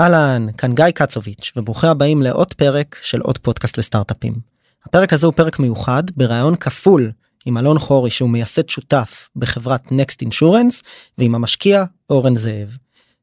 אהלן, כאן גיא קצוביץ', וברוכים הבאים לעוד פרק של עוד פודקאסט לסטארט-אפים. הפרק הזה הוא פרק מיוחד בראיון כפול עם אלון חורי שהוא מייסד שותף בחברת נקסט אינשורנס ועם המשקיע אורן זאב.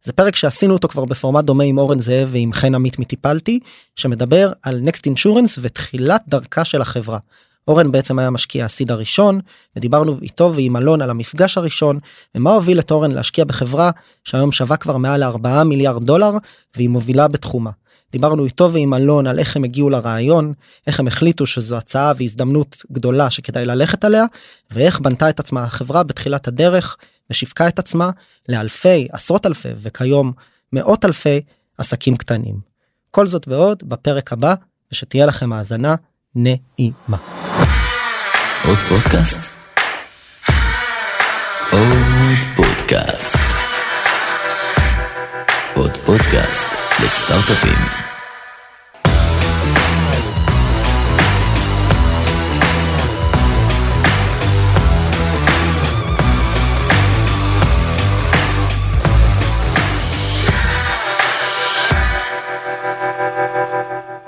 זה פרק שעשינו אותו כבר בפורמט דומה עם אורן זאב ועם חן עמית מטיפלתי שמדבר על נקסט אינשורנס ותחילת דרכה של החברה. אורן בעצם היה משקיע הסיד הראשון ודיברנו איתו ועם אלון על המפגש הראשון ומה הוביל את אורן להשקיע בחברה שהיום שווה כבר מעל 4 מיליארד דולר והיא מובילה בתחומה. דיברנו איתו ועם אלון על איך הם הגיעו לרעיון, איך הם החליטו שזו הצעה והזדמנות גדולה שכדאי ללכת עליה, ואיך בנתה את עצמה החברה בתחילת הדרך ושיווקה את עצמה לאלפי, עשרות אלפי וכיום מאות אלפי עסקים קטנים. כל זאת ועוד בפרק הבא, ושתהיה לכם האזנה נעימה. עוד פודקאסט? עוד פודקאסט. עוד פודקאסט לסטארט-אפים.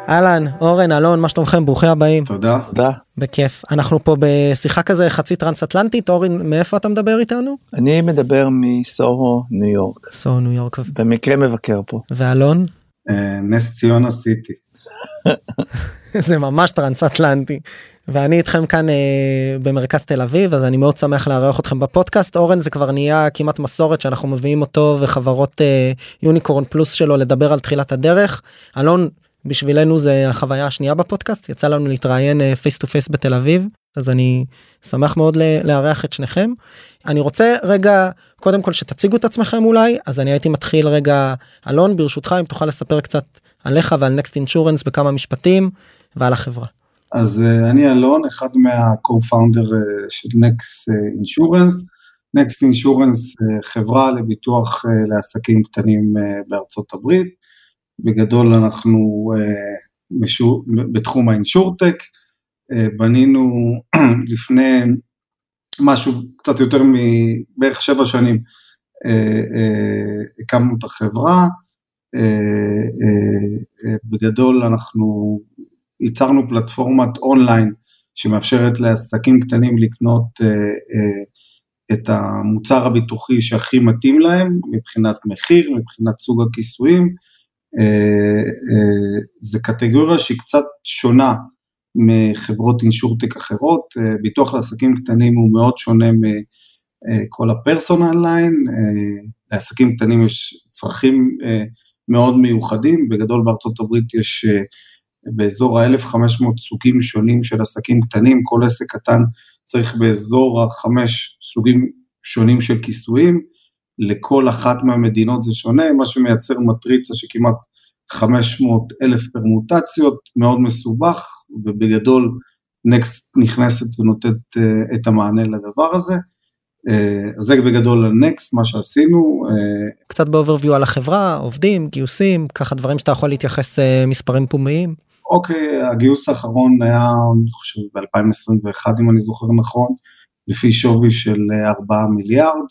אהלן אורן אלון מה שלומכם? ברוכים הבאים. תודה. תודה. בכיף. אנחנו פה בשיחה כזה חצי טרנס-אטלנטית. אורן מאיפה אתה מדבר איתנו? אני מדבר מסוהו ניו יורק. סוהו ניו יורק. במקרה מבקר פה. ואלון? אה, נס ציונה סיטי. זה ממש טרנס-אטלנטי. ואני איתכם כאן אה, במרכז תל אביב אז אני מאוד שמח לארח אתכם בפודקאסט. אורן זה כבר נהיה כמעט מסורת שאנחנו מביאים אותו וחברות אה, unicorn plus שלו לדבר על תחילת הדרך. אלון בשבילנו זה החוויה השנייה בפודקאסט יצא לנו להתראיין face to face בתל אביב אז אני שמח מאוד לארח את שניכם. אני רוצה רגע קודם כל שתציגו את עצמכם אולי אז אני הייתי מתחיל רגע אלון ברשותך אם תוכל לספר קצת עליך ועל נקסט אינשורנס בכמה משפטים ועל החברה. אז uh, אני אלון אחד מה-co-founder uh, של נקסט אינשורנס. נקסט אינשורנס חברה לביטוח uh, לעסקים קטנים בארצות הברית. בגדול אנחנו uh, משור, בתחום האינשורטק, uh, בנינו לפני משהו קצת יותר מבערך שבע שנים, uh, הקמנו את החברה, בגדול אנחנו ייצרנו פלטפורמת אונליין שמאפשרת לעסקים קטנים לקנות את המוצר הביטוחי שהכי מתאים להם מבחינת מחיר, מבחינת סוג הכיסויים, אה, אה, זה קטגוריה שהיא קצת שונה מחברות אינשורטק אחרות, אה, ביטוח לעסקים קטנים הוא מאוד שונה מכל הפרסונל ליין, לעסקים קטנים יש צרכים מאוד מיוחדים, בגדול בארצות הברית יש באזור ה-1500 סוגים שונים של עסקים קטנים, כל עסק קטן צריך באזור החמש סוגים שונים של כיסויים, לכל אחת מהמדינות זה שונה, מה שמייצר מטריצה שכמעט 500 אלף פרמוטציות, מאוד מסובך, ובגדול נקסט נכנסת ונותנת uh, את המענה לדבר הזה. Uh, זה בגדול הנקסט, מה שעשינו. Uh, קצת באוברוויו על החברה, עובדים, גיוסים, ככה דברים שאתה יכול להתייחס מספרים פומיים. אוקיי, okay, הגיוס האחרון היה, אני חושב, ב-2021, אם אני זוכר נכון, לפי שווי של 4 מיליארד.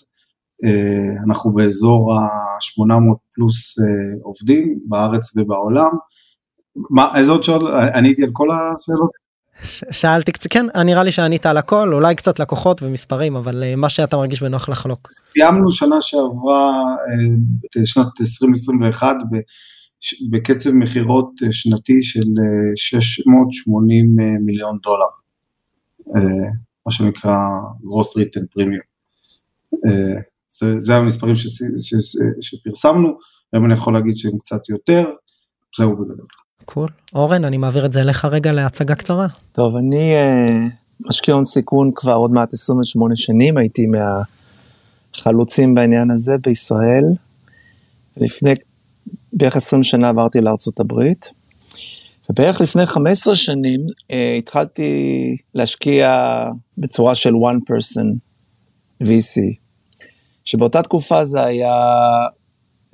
אה, אנחנו באזור ה-800 פלוס אה, עובדים בארץ ובעולם. מה, איזה עוד שאלות? עניתי על כל השאלות? שאלתי קצת, כן, נראה לי שענית על הכל, אולי קצת לקוחות ומספרים, אבל אה, מה שאתה מרגיש בנוח לחלוק. סיימנו שנה שעברה, שנת 2021, בקצב מכירות שנתי של 680 מיליון דולר, מה שנקרא gross written premium. זה, זה המספרים ש, ש, ש, שפרסמנו, היום אני יכול להגיד שהם קצת יותר, זהו בגדול. קול. Cool. אורן, אני מעביר את זה אליך רגע להצגה קצרה. טוב, אני uh, משקיע הון סיכון כבר עוד מעט 28 שנים, הייתי מהחלוצים בעניין הזה בישראל. לפני בערך 20 שנה עברתי לארצות הברית. ובערך לפני 15 שנים uh, התחלתי להשקיע בצורה של one person VC. שבאותה תקופה זה היה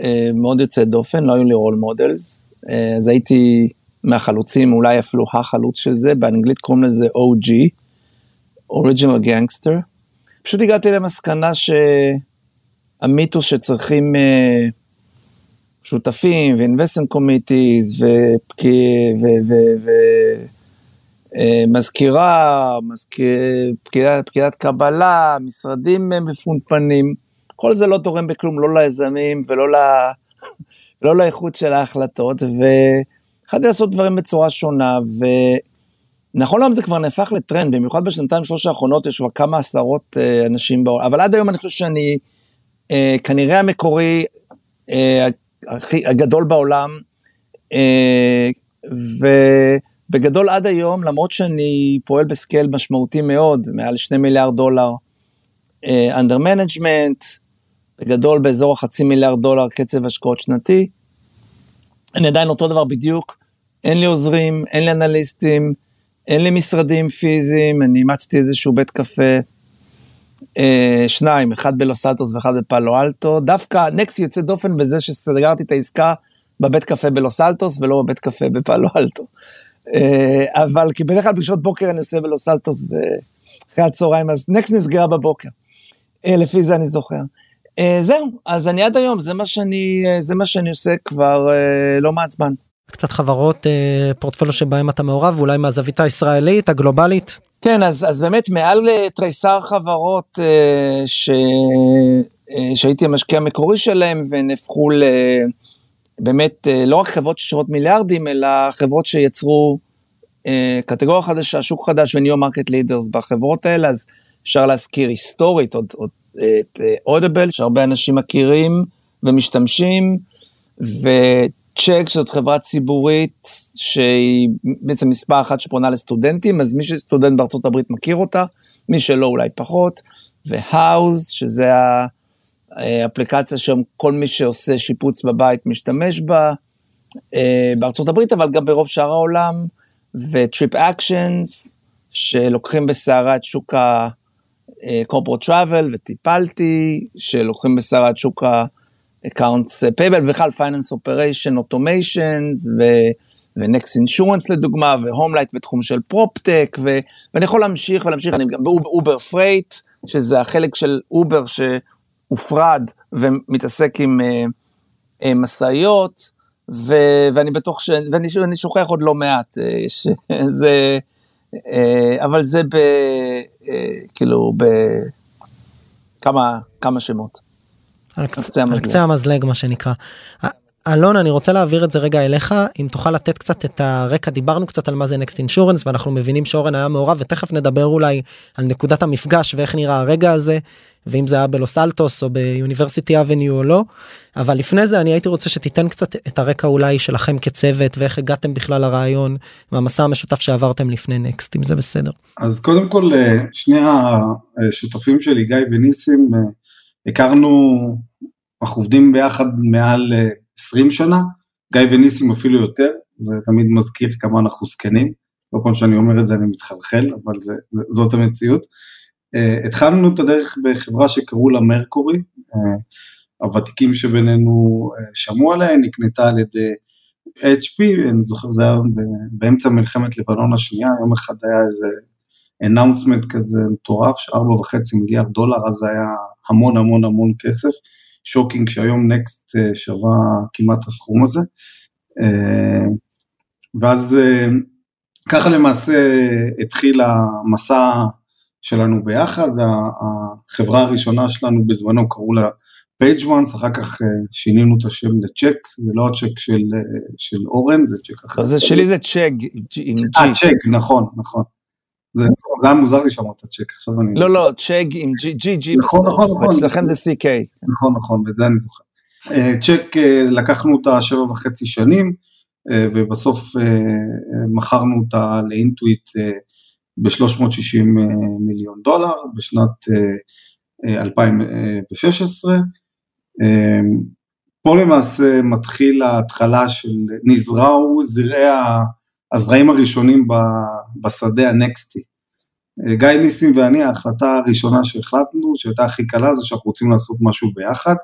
אה, מאוד יוצא דופן, לא היו לי role models, אה, אז הייתי מהחלוצים, אולי אפילו החלוץ של זה, באנגלית קוראים לזה OG, Original Gangster. פשוט הגעתי למסקנה שהמיתוס שצריכים אה, שותפים ו-investment committees ומזכירה, פקידת קבלה, משרדים מפונפנים, כל זה לא תורם בכלום, לא ליזמים ולא ל... לא לאיכות של ההחלטות, והתחלתי לעשות דברים בצורה שונה, ונכון להיום זה כבר נהפך לטרנד, במיוחד בשנתיים שלוש האחרונות יש כבר כמה עשרות אה, אנשים בעולם, אבל עד היום אני חושב שאני אה, כנראה המקורי אה, הכי הגדול בעולם, אה, ובגדול עד היום, למרות שאני פועל ב scale משמעותי מאוד, מעל שני מיליארד דולר, אה, under management, בגדול באזור החצי מיליארד דולר קצב השקעות שנתי. אני עדיין אותו דבר בדיוק, אין לי עוזרים, אין לי אנליסטים, אין לי משרדים פיזיים, אני אימצתי איזשהו בית קפה, אה, שניים, אחד בלוס אלטוס ואחד בפאלו אלטו, דווקא נקסט יוצא דופן בזה שסגרתי את העסקה בבית קפה בלוס אלטוס ולא בבית קפה בפאלו אלטו. אה, אבל כי בדרך כלל בשעות בוקר אני עושה בלוס אלטוס ואחרי הצהריים, אז נקסט נסגרה בבוקר. אה, לפי זה אני זוכר. אה, זהו, אז אני עד היום, זה מה שאני, אה, זה מה שאני עושה כבר אה, לא מעט זמן. קצת חברות פורטפוליו שבהם אתה מעורב אולי מהזווית הישראלית הגלובלית. כן אז אז באמת מעל תריסר חברות ש... שהייתי המשקיע המקורי שלהם ונהפכו ל... באמת לא רק חברות ששוות מיליארדים אלא חברות שיצרו קטגוריה חדשה שוק חדש ו new market leaders בחברות האלה אז אפשר להזכיר היסטורית עוד, עוד את אודיבל, אה, שהרבה אנשים מכירים ומשתמשים, וצ'ק זאת חברה ציבורית שהיא בעצם מספר אחת שפונה לסטודנטים, אז מי שסטודנט בארצות הברית מכיר אותה, מי שלא אולי פחות, והאוז, שזה האפליקציה שהיום כל מי שעושה שיפוץ בבית משתמש בה, אה, בארצות הברית, אבל גם ברוב שאר העולם, ו-TripActions, שלוקחים בסערה את שוק ה... corporate travel ו-Tipalti, שלוקחים בסערת שוק ה-accounts payable, ובכלל finance operation automations, ו-Next Insurance לדוגמה, ו-Homelight בתחום של proptech, ואני יכול להמשיך ולהמשיך, אני גם ב-Uber Freight, שזה החלק של Uber שהופרד ומתעסק עם uh, uh, משאיות, ואני בטוח ש... ואני שוכח עוד לא מעט, uh, שזה... אה, אבל זה ב... אה, כאילו בכמה כמה שמות. על קצה המזלג מה שנקרא. אלון אני רוצה להעביר את זה רגע אליך אם תוכל לתת קצת את הרקע דיברנו קצת על מה זה נקסט אינשורנס ואנחנו מבינים שאורן היה מעורב ותכף נדבר אולי על נקודת המפגש ואיך נראה הרגע הזה ואם זה היה בלוס אלטוס או ביוניברסיטי אבניו או לא אבל לפני זה אני הייתי רוצה שתיתן קצת את הרקע אולי שלכם כצוות ואיך הגעתם בכלל לרעיון והמסע המשותף שעברתם לפני נקסט אם זה בסדר. אז קודם כל אה, שני השותפים שלי גיא וניסים אה, הכרנו אנחנו עובדים ביחד מעל אה, 20 שנה, גיא וניסים אפילו יותר, זה תמיד מזכיר כמה אנחנו זקנים, כל פעם שאני אומר את זה אני מתחלחל, אבל זה, זה, זאת המציאות. Uh, התחלנו את הדרך בחברה שקראו לה מרקורי, uh, הוותיקים שבינינו uh, שמעו עליה, נקנתה על ידי HP, אני זוכר זה היה באמצע מלחמת לבנון השנייה, יום אחד היה איזה announcement כזה מטורף, שארבע וחצי מיליארד דולר, אז זה היה המון המון המון כסף. שוקינג שהיום נקסט אה, שווה כמעט הסכום הזה. אה, ואז אה, ככה למעשה התחיל המסע שלנו ביחד, החברה הראשונה שלנו בזמנו קראו לה PageOnce, אחר כך שינינו את השם לצ'ק, זה לא הצ'ק של, של אורן, זה צ'ק אחר. זה שלי זה צ'ק עם ג'י. אה, צ'ק, נכון, נכון. זה היה מוזר לי שאמרת צ'ק, עכשיו אני... לא, לא, צ'ק עם ג'י ג'י נכון, בסוף, נכון, נכון. אצלכם זה CK. נכון, נכון, ואת זה אני זוכר. אה, צ'ק, אה, לקחנו אותה שבע וחצי שנים, אה, ובסוף מכרנו אותה לאינטואיט ב-360 מיליון דולר בשנת 2016. פה למעשה מתחיל ההתחלה של, נזרעו זרעי הזרעים הראשונים בשדה הנקסטי. גיא ניסים ואני, ההחלטה הראשונה שהחלטנו, שהייתה הכי קלה, זה שאנחנו רוצים לעשות משהו ביחד,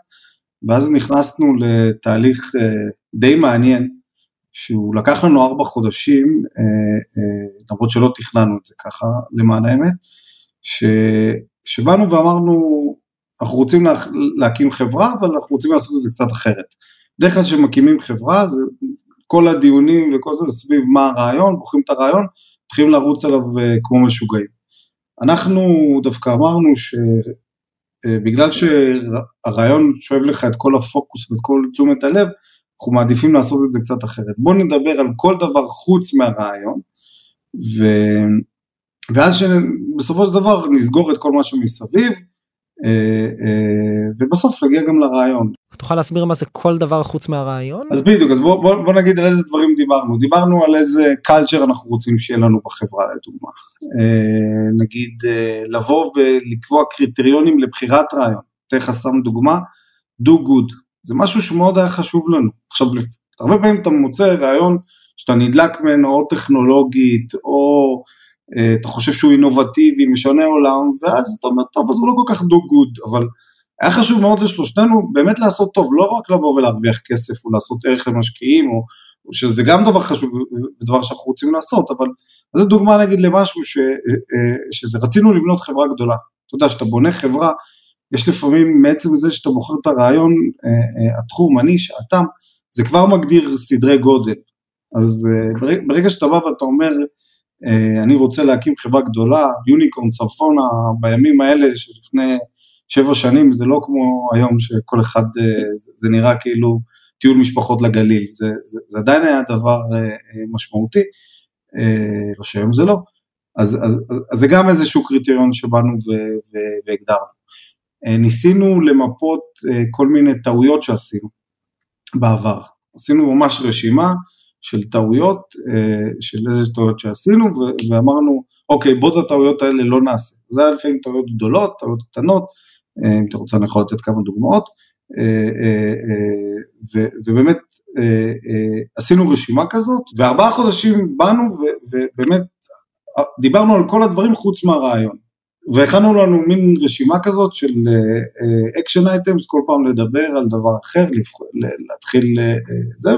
ואז נכנסנו לתהליך אה, די מעניין, שהוא לקח לנו ארבע חודשים, אה, אה, למרות שלא תכננו את זה ככה, למען האמת, ש, שבאנו ואמרנו, אנחנו רוצים לה, להקים חברה, אבל אנחנו רוצים לעשות את זה קצת אחרת. בדרך כלל כשמקימים חברה, זה, כל הדיונים וכל זה סביב מה הרעיון, בוחרים את הרעיון, מתחילים לרוץ עליו אה, כמו משוגעים. אנחנו דווקא אמרנו שבגלל שהרעיון שואב לך את כל הפוקוס ואת כל תשומת הלב, אנחנו מעדיפים לעשות את זה קצת אחרת. בואו נדבר על כל דבר חוץ מהרעיון, ו... ואז שבסופו של דבר נסגור את כל מה שמסביב, אה, אה, ובסוף נגיע גם לרעיון. תוכל להסביר מה זה כל דבר חוץ מהרעיון? אז בדיוק, אז בוא, בוא, בוא נגיד על איזה דברים דיברנו. דיברנו על איזה קלצ'ר אנחנו רוצים שיהיה לנו בחברה לדוגמה. אה, נגיד לבוא ולקבוע קריטריונים לבחירת רעיון. אתן לך סתם דוגמה, do good. זה משהו שמאוד היה חשוב לנו. עכשיו, הרבה פעמים אתה מוצא רעיון שאתה נדלק ממנו או טכנולוגית או אה, אתה חושב שהוא אינובטיבי, משנה עולם, ואז אתה אומר, טוב, אז הוא לא כל כך do good, אבל היה חשוב מאוד לשלושתנו באמת לעשות טוב, לא רק לבוא ולהרוויח כסף או לעשות ערך למשקיעים, או, או שזה גם דבר חשוב ודבר שאנחנו רוצים לעשות, אבל זו דוגמה נגיד למשהו ש, אה, אה, שזה, רצינו לבנות חברה גדולה. אתה יודע, כשאתה בונה חברה, יש לפעמים, מעצם זה שאתה בוחר את הרעיון, התחום, אני, שעתם, זה כבר מגדיר סדרי גודל. אז ברגע שאתה בא ואתה אומר, אה, אני רוצה להקים חברה גדולה, יוניקורן צפונה, בימים האלה שלפני שבע שנים, זה לא כמו היום שכל אחד, אה, זה נראה כאילו טיול משפחות לגליל, זה, זה, זה עדיין היה דבר אה, משמעותי, לא שהיום זה לא, אז, אז, אז, אז זה גם איזשהו קריטריון שבאנו והגדרנו. ניסינו למפות כל מיני טעויות שעשינו בעבר, עשינו ממש רשימה, של טעויות, אה, של איזה טעויות שעשינו, ואמרנו, אוקיי, בוא את הטעויות האלה לא נעשה. זה היה לפעמים טעויות גדולות, טעויות קטנות, אה, אם אתה רוצה אני יכול לתת כמה דוגמאות, אה, ובאמת עשינו רשימה כזאת, וארבעה חודשים באנו ובאמת דיברנו על כל הדברים חוץ מהרעיון. והכנו לנו מין רשימה כזאת של action uh, items, כל פעם לדבר על דבר אחר, להתחיל uh, זה,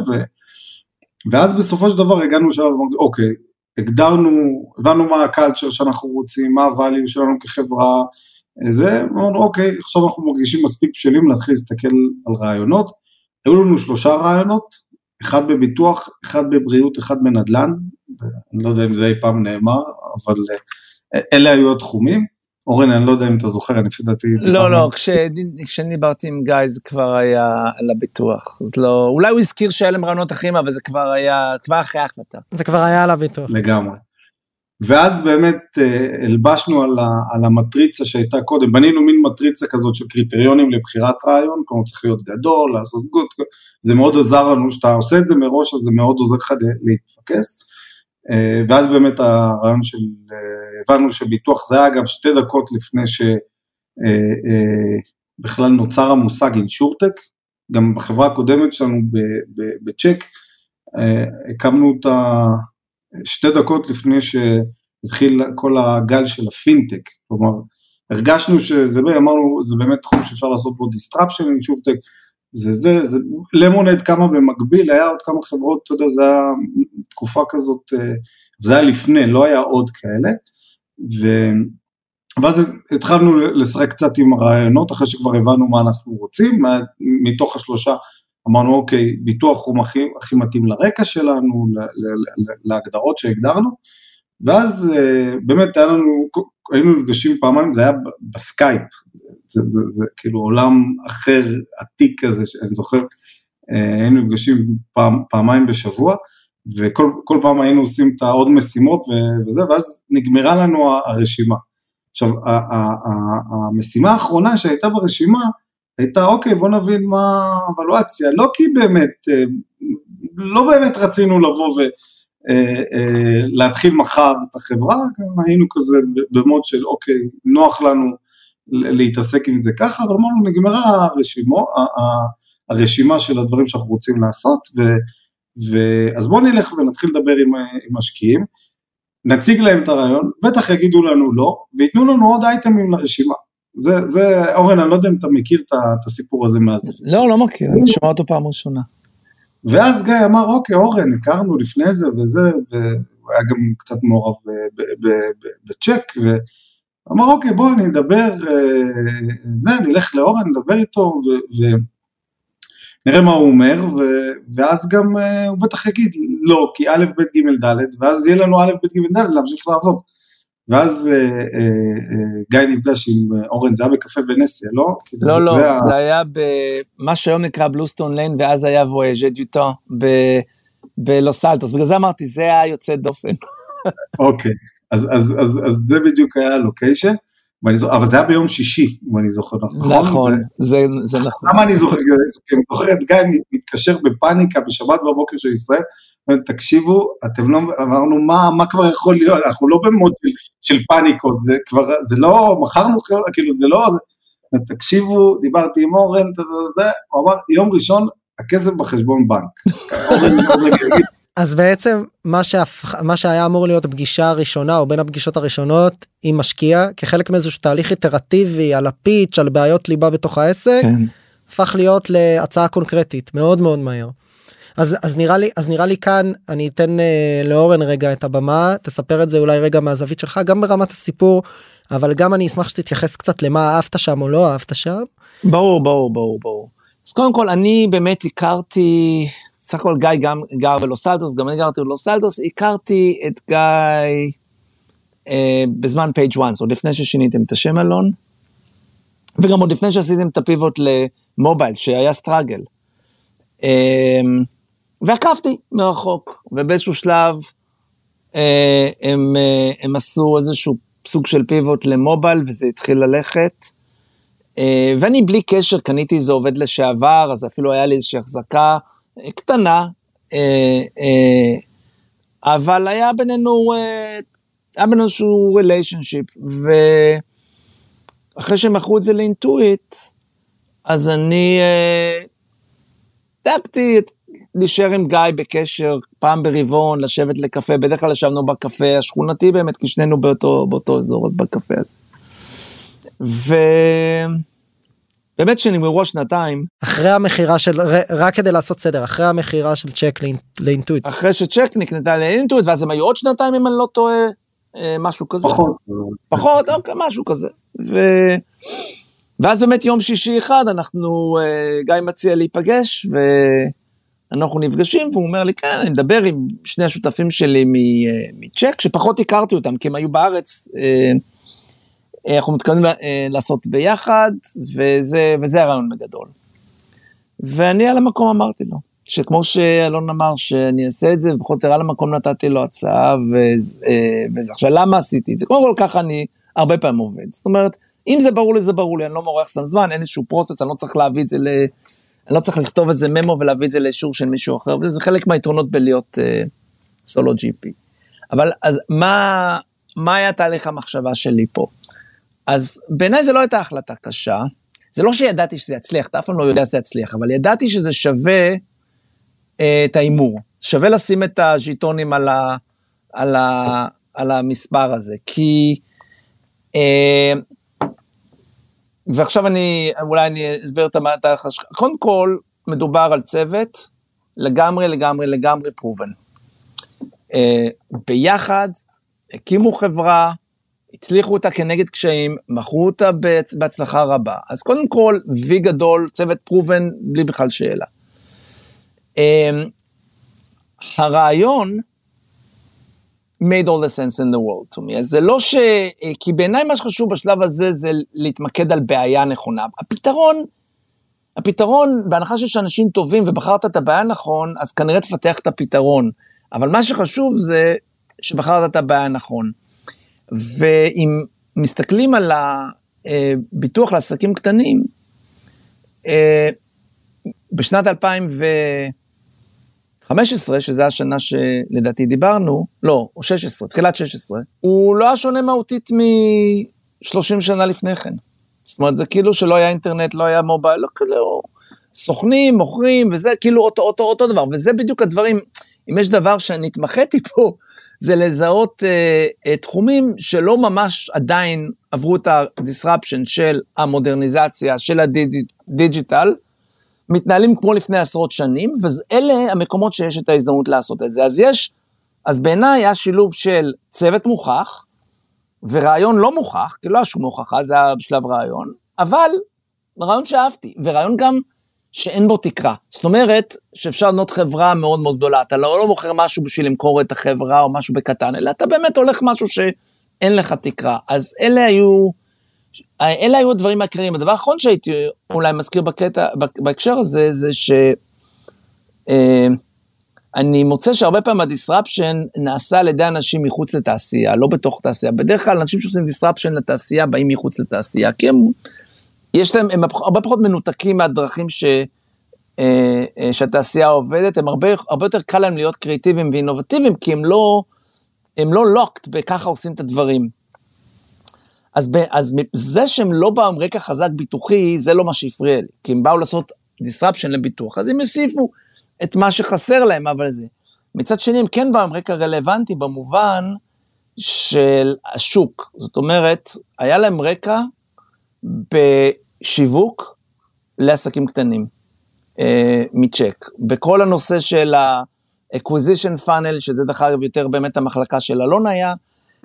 ואז בסופו של דבר הגענו לשלב, אוקיי, הגדרנו, הבנו מה ה culture שאנחנו רוצים, מה ה value שלנו כחברה, זה, אמרנו, אוקיי, עכשיו אנחנו מרגישים מספיק בשלים להתחיל להסתכל על רעיונות. היו לנו שלושה רעיונות, אחד בביטוח, אחד בבריאות, אחד בנדל"ן, אני לא יודע אם זה אי פעם נאמר, אבל אה, אלה היו התחומים. אורן, אני לא יודע אם אתה זוכר, אני לפי דעתי... לא, לא, כשאני דיברתי עם גיא זה כבר היה על הביטוח. אז לא, אולי הוא הזכיר שהיה להם רעיונות אחרים, אבל זה כבר היה, כבר אחרי ההחלטה. זה כבר היה על הביטוח. לגמרי. ואז באמת אה, הלבשנו על, ה, על המטריצה שהייתה קודם, בנינו מין מטריצה כזאת של קריטריונים לבחירת רעיון, כלומר צריך להיות גדול, לעשות גוד, זה מאוד עזר לנו, כשאתה עושה את זה מראש, אז זה מאוד עוזר לך להתפקס. אה, ואז באמת הרעיון של, אה, הבנו שביטוח זה היה אגב שתי דקות לפני שבכלל אה, נוצר המושג אינשורטק, גם בחברה הקודמת שלנו בצ'ק, הקמנו אותה שתי דקות לפני שהתחיל כל הגל של הפינטק, כלומר הרגשנו שזה, אמרנו, זה באמת תחום שאפשר לעשות בו disruption אינשורטק, זה זה, זה למונד כמה במקביל, היה עוד כמה חברות, אתה יודע, זה היה תקופה כזאת, אה, זה היה לפני, לא היה עוד כאלה, ו... ואז התחלנו לשחק קצת עם הרעיונות, אחרי שכבר הבנו מה אנחנו רוצים, מתוך השלושה אמרנו, אוקיי, ביטוח הוא הכי, הכי מתאים לרקע שלנו, להגדרות שהגדרנו, ואז אה, באמת היה לנו, היינו נפגשים פעמיים, זה היה בסקייפ, זה, זה, זה כאילו עולם אחר עתיק כזה, שאני זוכר, אה, היינו נפגשים פעם, פעמיים בשבוע, וכל פעם היינו עושים את העוד משימות וזה, ואז נגמרה לנו הרשימה. עכשיו, המשימה האחרונה שהייתה ברשימה, הייתה, אוקיי, בוא נבין מה האבלואציה, לא כי באמת, אה, לא באמת רצינו לבוא ולהתחיל אה, מחר את החברה, היינו כזה במוד של, אוקיי, נוח לנו להתעסק עם זה ככה, אבל אמרנו, נגמרה הרשימו, הרשימה של הדברים שאנחנו רוצים לעשות, ו, ו, אז בואו נלך ונתחיל לדבר עם, עם משקיעים, נציג להם את הרעיון, בטח יגידו לנו לא, וייתנו לנו עוד אייטמים לרשימה. זה, זה, אורן, אני לא יודע אם אתה מכיר את הסיפור הזה מאז. לא, לא מכיר, אני שומע אותו פעם ראשונה. ואז גיא אמר, אוקיי, אורן, הכרנו לפני זה וזה, והוא היה גם קצת מעורב בצ'ק, אמר אוקיי בוא אני אדבר, אה, זה, נלך לאורן, נדבר איתו נראה מה הוא אומר, ו, ואז גם uh, הוא בטח יגיד לא, כי א', ב', ג', ד', ואז יהיה לנו א', ב', ג', ד', להמשיך לעבוד. ואז uh, uh, uh, גיא נפגש עם אורן, זה היה בקפה ונציה, לא? לא, זה, לא, זה, זה היה במה שהיום נקרא Bluestone Lane, ואז היה וויאז'ה דיוטו בלוס אלטוס, בגלל זה אמרתי, זה היה יוצא דופן. אוקיי, אז, אז, אז, אז זה בדיוק היה ה location. אבל זה היה ביום שישי, אם אני זוכר נכון. נכון, זה, זה, זה נכון. למה אני זוכר? כי אני זוכר את גיא מתקשר בפאניקה בשבת בבוקר של ישראל, תקשיבו, אתם לא, אמרנו, מה, מה כבר יכול להיות? אנחנו לא במוד של, של פאניקות, זה כבר, זה לא, מכרנו, כאילו, זה לא, זה, תקשיבו, דיברתי עם אורן, הוא אמר, יום ראשון, הכסף בחשבון בנק. אורן, אורן אז בעצם מה, שהפ... מה שהיה אמור להיות פגישה ראשונה או בין הפגישות הראשונות עם משקיע כחלק מאיזשהו תהליך איטרטיבי על הפיץ' על בעיות ליבה בתוך העסק כן. הפך להיות להצעה קונקרטית מאוד מאוד מהר. אז אז נראה לי אז נראה לי כאן אני אתן אה, לאורן רגע את הבמה תספר את זה אולי רגע מהזווית שלך גם ברמת הסיפור אבל גם אני אשמח שתתייחס קצת למה אהבת שם או לא אהבת שם. ברור ברור ברור ברור. אז קודם כל אני באמת הכרתי סך הכל גיא גם גר בלוס אלטוס, גם אני גרתי בלוס אלטוס, הכרתי את גיא אה, בזמן פייג' וואנס, עוד לפני ששיניתם את השם אלון, וגם עוד לפני שעשיתם את הפיבוט למובייל, שהיה סטראגל. אה, ועקבתי מרחוק, ובאיזשהו שלב אה, הם, אה, הם עשו איזשהו סוג של פיבוט למובייל, וזה התחיל ללכת. אה, ואני בלי קשר קניתי איזה עובד לשעבר, אז אפילו היה לי איזושהי החזקה. קטנה, אה, אה, אבל היה בינינו, אה, היה בינינו איזשהו ריליישנשיפ, ואחרי שהם מכרו את זה לאינטואיט, אז אני דאגתי להישאר עם גיא בקשר פעם ברבעון, לשבת לקפה, בדרך כלל ישבנו בקפה השכונתי באמת, כי שנינו באותו, באותו אזור, אז בקפה הזה. ו... באמת שנגמרו השנתיים. אחרי המכירה של רק כדי לעשות סדר אחרי המכירה של צ'ק לאינטואיט. אחרי שצ'ק נקנתה לאינטואיט ואז הם היו עוד שנתיים אם אני לא טועה אה, משהו כזה. פחות. פחות אוקיי משהו כזה. ו... ואז באמת יום שישי אחד אנחנו אה, גיא מציע להיפגש ואנחנו נפגשים והוא אומר לי כן אני מדבר עם שני השותפים שלי אה, מצ'ק שפחות הכרתי אותם כי הם היו בארץ. אנחנו מתכוונים אה, לעשות ביחד, וזה, וזה הרעיון בגדול. ואני על המקום אמרתי לו, שכמו שאלון אמר שאני אעשה את זה, ובכל זאת על המקום נתתי לו הצעה, אה, וזה. עכשיו, למה עשיתי את זה? קודם כל ככה אני הרבה פעמים עובד. זאת אומרת, אם זה ברור לי, זה ברור לי, אני לא מורח סתם זמן, אין איזשהו פרוסס, אני לא צריך להביא את זה ל... אני לא צריך לכתוב איזה ממו ולהביא את זה לאישור של מישהו אחר, וזה חלק מהיתרונות בלהיות uh, סולו GP. אבל אז מה, מה היה תהליך המחשבה שלי פה? אז בעיניי זו לא הייתה החלטה קשה. זה לא שידעתי שזה יצליח, אתה אף פעם לא יודע שזה יצליח, אבל ידעתי שזה שווה אה, את ההימור. שווה לשים את הז'יטונים על, ה, על, ה, על המספר הזה, כי... אה, ועכשיו אני, אולי אני אסביר את המעטה, קודם כל, מדובר על צוות לגמרי, לגמרי, לגמרי פרובן. אה, ביחד, הקימו חברה, הצליחו אותה כנגד קשיים, מכרו אותה בהצלחה רבה. אז קודם כל, וי גדול, צוות פרובן, בלי בכלל שאלה. Um, הרעיון made all the sense in the world to me. אז זה לא ש... כי בעיניי מה שחשוב בשלב הזה זה להתמקד על בעיה נכונה. הפתרון, הפתרון, בהנחה שיש אנשים טובים ובחרת את הבעיה נכון, אז כנראה תפתח את הפתרון. אבל מה שחשוב זה שבחרת את הבעיה נכון. ואם מסתכלים על הביטוח לעסקים קטנים, אה, בשנת 2015, שזו השנה שלדעתי דיברנו, לא, או 16, תחילת 16, הוא לא היה שונה מהותית מ-30 שנה לפני כן. זאת אומרת, זה כאילו שלא היה אינטרנט, לא היה מובייל, לא כאילו, סוכנים, מוכרים, וזה כאילו אותו, אותו, אותו דבר, וזה בדיוק הדברים, אם יש דבר שאני התמחיתי פה, זה לזהות uh, uh, תחומים שלא ממש עדיין עברו את ה-disruption של המודרניזציה, של הדיג'יטל, מתנהלים כמו לפני עשרות שנים, ואלה המקומות שיש את ההזדמנות לעשות את זה. אז יש, אז בעיניי היה שילוב של צוות מוכח, ורעיון לא מוכח, כי לא היה שום הוכחה, זה היה בשלב רעיון, אבל רעיון שאהבתי, ורעיון גם שאין בו תקרה. זאת אומרת שאפשר לבנות חברה מאוד מאוד גדולה, אתה לא, לא מוכר משהו בשביל למכור את החברה או משהו בקטן, אלא אתה באמת הולך משהו שאין לך תקרה. אז אלה היו, אלה היו הדברים העיקריים. הדבר האחרון שהייתי אולי מזכיר בקטע, בהקשר הזה, זה ש... אה, אני מוצא שהרבה פעמים ה disruption נעשה על ידי אנשים מחוץ לתעשייה, לא בתוך תעשייה. בדרך כלל אנשים שעושים disruption לתעשייה באים מחוץ לתעשייה, כי הם, יש להם, הם הרבה פחות מנותקים מהדרכים ש, אה, אה, שהתעשייה עובדת, הם הרבה, הרבה יותר קל להם להיות קריאיטיביים ואינובטיביים, כי הם לא, הם לא לוקט בככה עושים את הדברים. אז, ב, אז זה שהם לא באו עם רקע חזק ביטוחי, זה לא מה שהפריע לי, כי הם באו לעשות disruption לביטוח, אז הם הוסיפו את מה שחסר להם, אבל זה. מצד שני, הם כן באו עם רקע רלוונטי במובן של השוק. זאת אומרת, היה להם רקע בשיווק לעסקים קטנים, אה, מצ'ק. בכל הנושא של ה-acquisition funnel, שזה דרך אגב יותר באמת המחלקה של אלון היה,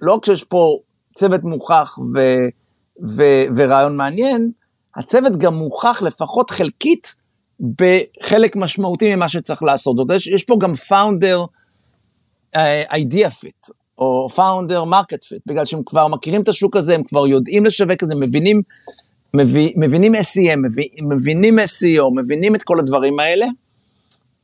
לא כשיש פה צוות מוכח ו- ו- ורעיון מעניין, הצוות גם מוכח לפחות חלקית בחלק משמעותי ממה שצריך לעשות. זאת אומרת, יש פה גם פאונדר idea fit, או founder market fit, בגלל שהם כבר מכירים את השוק הזה, הם כבר יודעים לשווק את זה, מבינים, מבין, מבינים SEM, מבינים SEO, מבינים את כל הדברים האלה,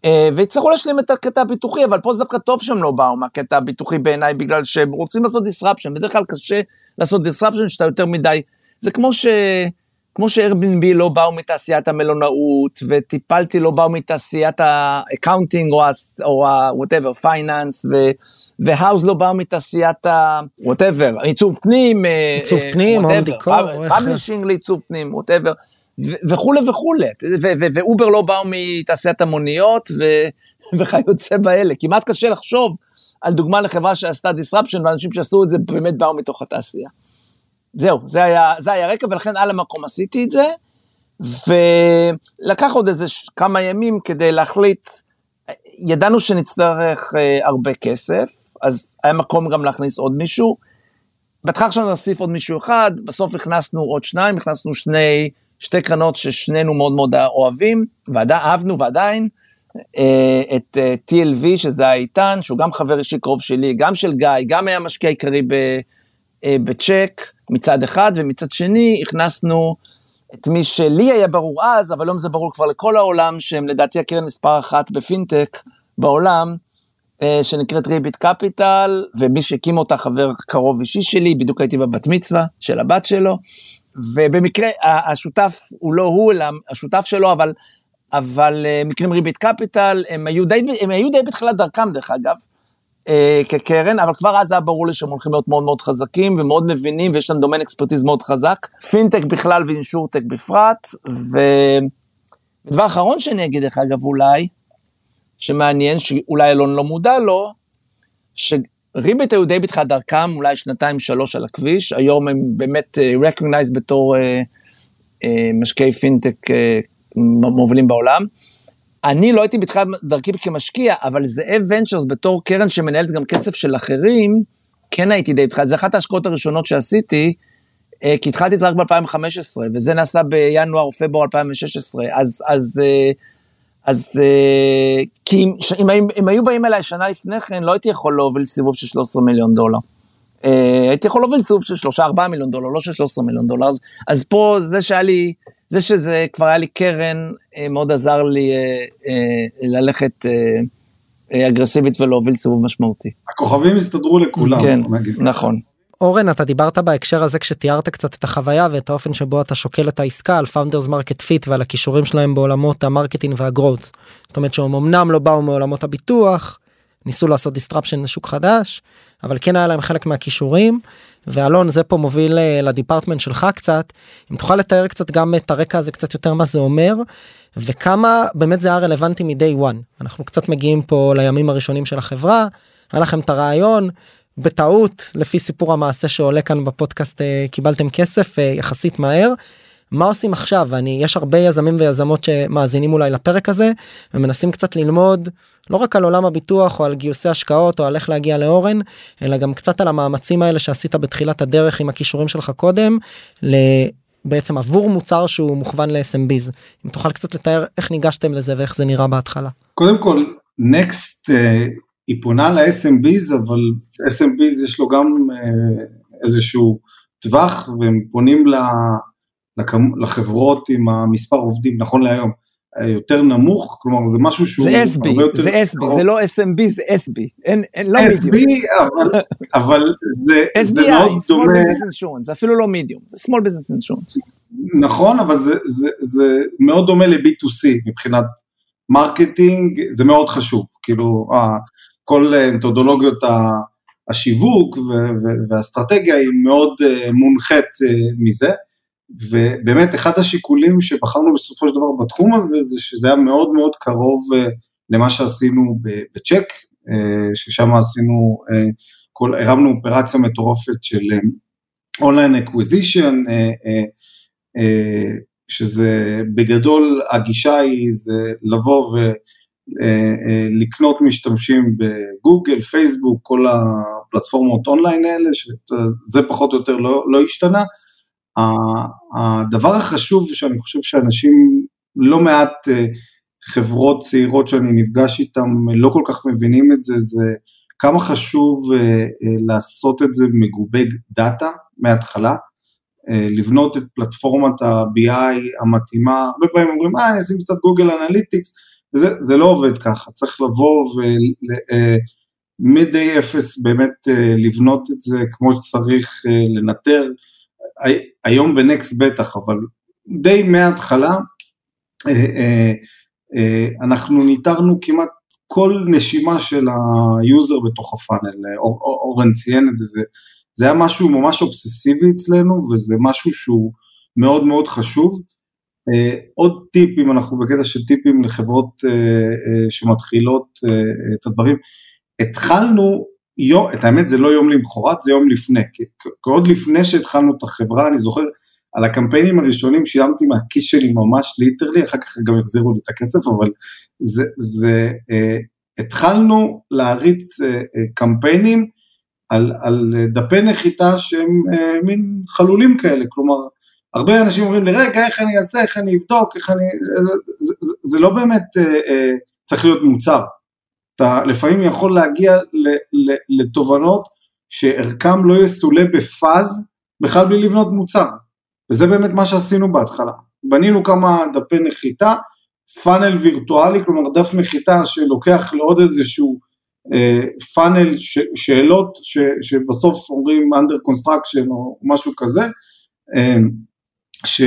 אה, ויצטרכו להשלים את הקטע הביטוחי, אבל פה זה דווקא טוב שהם לא באו מהקטע הביטוחי בעיניי, בגלל שהם רוצים לעשות disruption, בדרך כלל קשה לעשות disruption שאתה יותר מדי, זה כמו ש... כמו ש-Airbnb לא באו מתעשיית המלונאות, ו-Tipalti לא באו מתעשיית ה accounting או ה-whatever, finance, ו-Houzz לא באו מתעשיית ה-whatever, עיצוב פנים, אה, עיצוב פנים, home decor, publishing לעיצוב פנים, whatever, וכולי וכולי, ו-Uber לא באו מתעשיית המוניות, וכיוצא באלה, כמעט קשה לחשוב על דוגמה לחברה שעשתה disruption, ואנשים שעשו את זה באמת באו מתוך התעשייה. זהו, זה היה, זה היה רקע, ולכן על המקום עשיתי את זה, ולקח עוד איזה כמה ימים כדי להחליט, ידענו שנצטרך אה, הרבה כסף, אז היה מקום גם להכניס עוד מישהו. בהתחלה עכשיו נוסיף עוד מישהו אחד, בסוף הכנסנו עוד שניים, הכנסנו שני, שתי קרנות ששנינו מאוד מאוד אוהבים, ואהבנו ועדיין, אה, את אה, TLV, שזה היה איתן, שהוא גם חבר אישי קרוב שלי, גם של גיא, גם היה משקיע עיקרי אה, בצ'ק מצד אחד, ומצד שני הכנסנו את מי שלי היה ברור אז, אבל היום זה ברור כבר לכל העולם, שהם לדעתי הקרן מספר אחת בפינטק בעולם, אה, שנקראת Ribbit Capital, ומי שהקים אותה חבר קרוב אישי שלי, בדיוק הייתי בבת מצווה של הבת שלו, ובמקרה השותף הוא לא הוא, אלא השותף שלו, אבל, אבל אה, מקרים Ribbit Capital, הם היו די, הם היו די בתחילת דרכם דרך אגב, אה, כקרן, אבל כבר אז היה ברור לי שהם הולכים להיות מאוד מאוד חזקים ומאוד מבינים ויש להם domain expertise מאוד חזק, פינטק בכלל ו insurtech בפרט, ודבר אחרון שאני אגיד לך אגב אולי, שמעניין, שאולי אלון לא מודע לו, שריבית היו די בתחילת דרכם, אולי שנתיים שלוש על הכביש, היום הם באמת uh, recognized בתור uh, uh, משקיעי פינטק uh, מובילים בעולם. אני לא הייתי בתחילת דרכי כמשקיע, אבל זאב ונצ'רס בתור קרן שמנהלת גם כסף של אחרים, כן הייתי די בתחילת, זה אחת ההשקעות הראשונות שעשיתי, אה, כי התחלתי את זה רק ב-2015, וזה נעשה בינואר או פברואר 2016, אז, אז, אה, אז אה, כי אם, אם, אם, אם היו באים אליי שנה לפני כן, לא הייתי יכול להוביל סיבוב של 13 מיליון דולר. הייתי יכול להוביל סיבוב של 3-4 מיליון דולר, לא של 13 מיליון דולר, אז, אז פה זה שהיה לי... זה שזה כבר היה לי קרן, אה, מאוד עזר לי אה, אה, ללכת אגרסיבית ולהוביל סיבוב משמעותי. הכוכבים הסתדרו לכולם. כן, נכון. אורן אתה דיברת בהקשר הזה כשתיארת קצת את החוויה ואת האופן שבו אתה שוקל את העסקה על founders market fit ועל הכישורים שלהם בעולמות ה marketing וה growth. זאת אומרת שהם אמנם לא באו מעולמות הביטוח ניסו לעשות disruption לשוק חדש אבל כן היה להם חלק מהכישורים ואלון זה פה מוביל אה, ל department שלך קצת אם תוכל לתאר קצת גם את הרקע הזה קצת יותר מה זה אומר וכמה באמת זה היה רלוונטי מ-day one אנחנו קצת מגיעים פה לימים הראשונים של החברה היה לכם את הרעיון בטעות לפי סיפור המעשה שעולה כאן בפודקאסט אה, קיבלתם כסף אה, יחסית מהר. מה עושים עכשיו ואני יש הרבה יזמים ויזמות שמאזינים אולי לפרק הזה ומנסים קצת ללמוד לא רק על עולם הביטוח או על גיוסי השקעות או על איך להגיע לאורן אלא גם קצת על המאמצים האלה שעשית בתחילת הדרך עם הכישורים שלך קודם בעצם עבור מוצר שהוא מוכוון ל-SMBs. אם תוכל קצת לתאר איך ניגשתם לזה ואיך זה נראה בהתחלה. קודם כל, נקסט uh, היא פונה ל-SMBs, אבל SMBs יש לו גם uh, איזשהו טווח, והם פונים ל, לכמ, לחברות עם המספר עובדים, נכון להיום. יותר נמוך, כלומר זה משהו שהוא זה SB, זה SB, זה לא SMB, זה SB, אין, אין, לא SB, אבל, אבל זה, SBI, זה מאוד Small דומה, Business Insurance, זה אפילו לא מידיום, זה Small Business Insurance. נכון, אבל זה, זה, זה מאוד דומה ל-B2C מבחינת marketing, זה מאוד חשוב, כאילו אה, כל מתודולוגיות השיווק והאסטרטגיה היא מאוד אה, מונחית אה, מזה. ובאמת אחד השיקולים שבחרנו בסופו של דבר בתחום הזה זה שזה היה מאוד מאוד קרוב אה, למה שעשינו בצ'ק, אה, ששם עשינו, אה, כל, הרמנו אופרציה מטורפת של online acquisition, שזה בגדול הגישה היא זה לבוא ולקנות משתמשים בגוגל, פייסבוק, כל הפלטפורמות אונליין האלה, שזה פחות או יותר לא, לא השתנה. הדבר החשוב שאני חושב שאנשים, לא מעט אה, חברות צעירות שאני נפגש איתן לא כל כך מבינים את זה, זה כמה חשוב אה, אה, לעשות את זה מגובה דאטה מההתחלה, לבנות את פלטפורמת ה-BI המתאימה, הרבה פעמים אומרים, אה, אני אשים קצת Google Analytics, וזה זה לא עובד ככה, צריך לבוא ומ-day אפס באמת לבנות את זה כמו שצריך, לנטר היום בנקסט בטח, אבל די מההתחלה אה, אה, אה, אנחנו ניטרנו כמעט כל נשימה של ה user בתוך ה funnel, אורן ציין את זה, זה, זה היה משהו ממש אובססיבי אצלנו וזה משהו שהוא מאוד מאוד חשוב. עוד טיפ, אם אנחנו בקטע של טיפים לחברות שמתחילות את הדברים, התחלנו יום, את האמת זה לא יום למחרת, זה יום לפני, כי עוד לפני שהתחלנו את החברה, אני זוכר, על הקמפיינים הראשונים שילמתי מהכיס שלי ממש ליטרלי, אחר כך גם החזירו לי את הכסף, אבל זה, זה אה, התחלנו להריץ אה, אה, קמפיינים על, על דפי נחיתה שהם אה, מין חלולים כאלה, כלומר, הרבה אנשים אומרים לי, רגע, איך אני אעשה, איך אני אבדוק, איך אני... זה, זה, זה לא באמת אה, אה, צריך להיות מוצר. אתה לפעמים יכול להגיע לתובנות שערכם לא יסולא בפאז בכלל בלי לבנות מוצר. וזה באמת מה שעשינו בהתחלה. בנינו כמה דפי נחיתה, פאנל וירטואלי, כלומר דף נחיתה שלוקח לעוד איזשהו אה, פאנל ש, שאלות ש, שבסוף אומרים under construction או משהו כזה, אה, ש...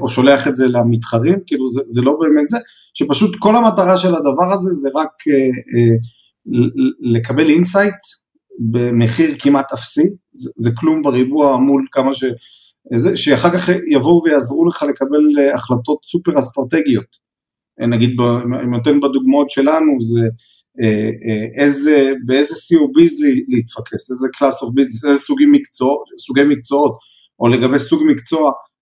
או שולח את זה למתחרים, כאילו זה, זה לא באמת זה, שפשוט כל המטרה של הדבר הזה זה רק אה, אה, לקבל insight במחיר כמעט אפסי, זה, זה כלום בריבוע מול כמה ש... זה, שאחר כך יבואו ויעזרו לך לקבל אה, החלטות סופר אסטרטגיות. אה, נגיד, אני נותן בדוגמאות שלנו, זה אה, איזה, באיזה COBs להתפקס, איזה class of business, איזה סוגי מקצוע, סוגי מקצועות, או לגבי סוג מקצוע, אה, אה,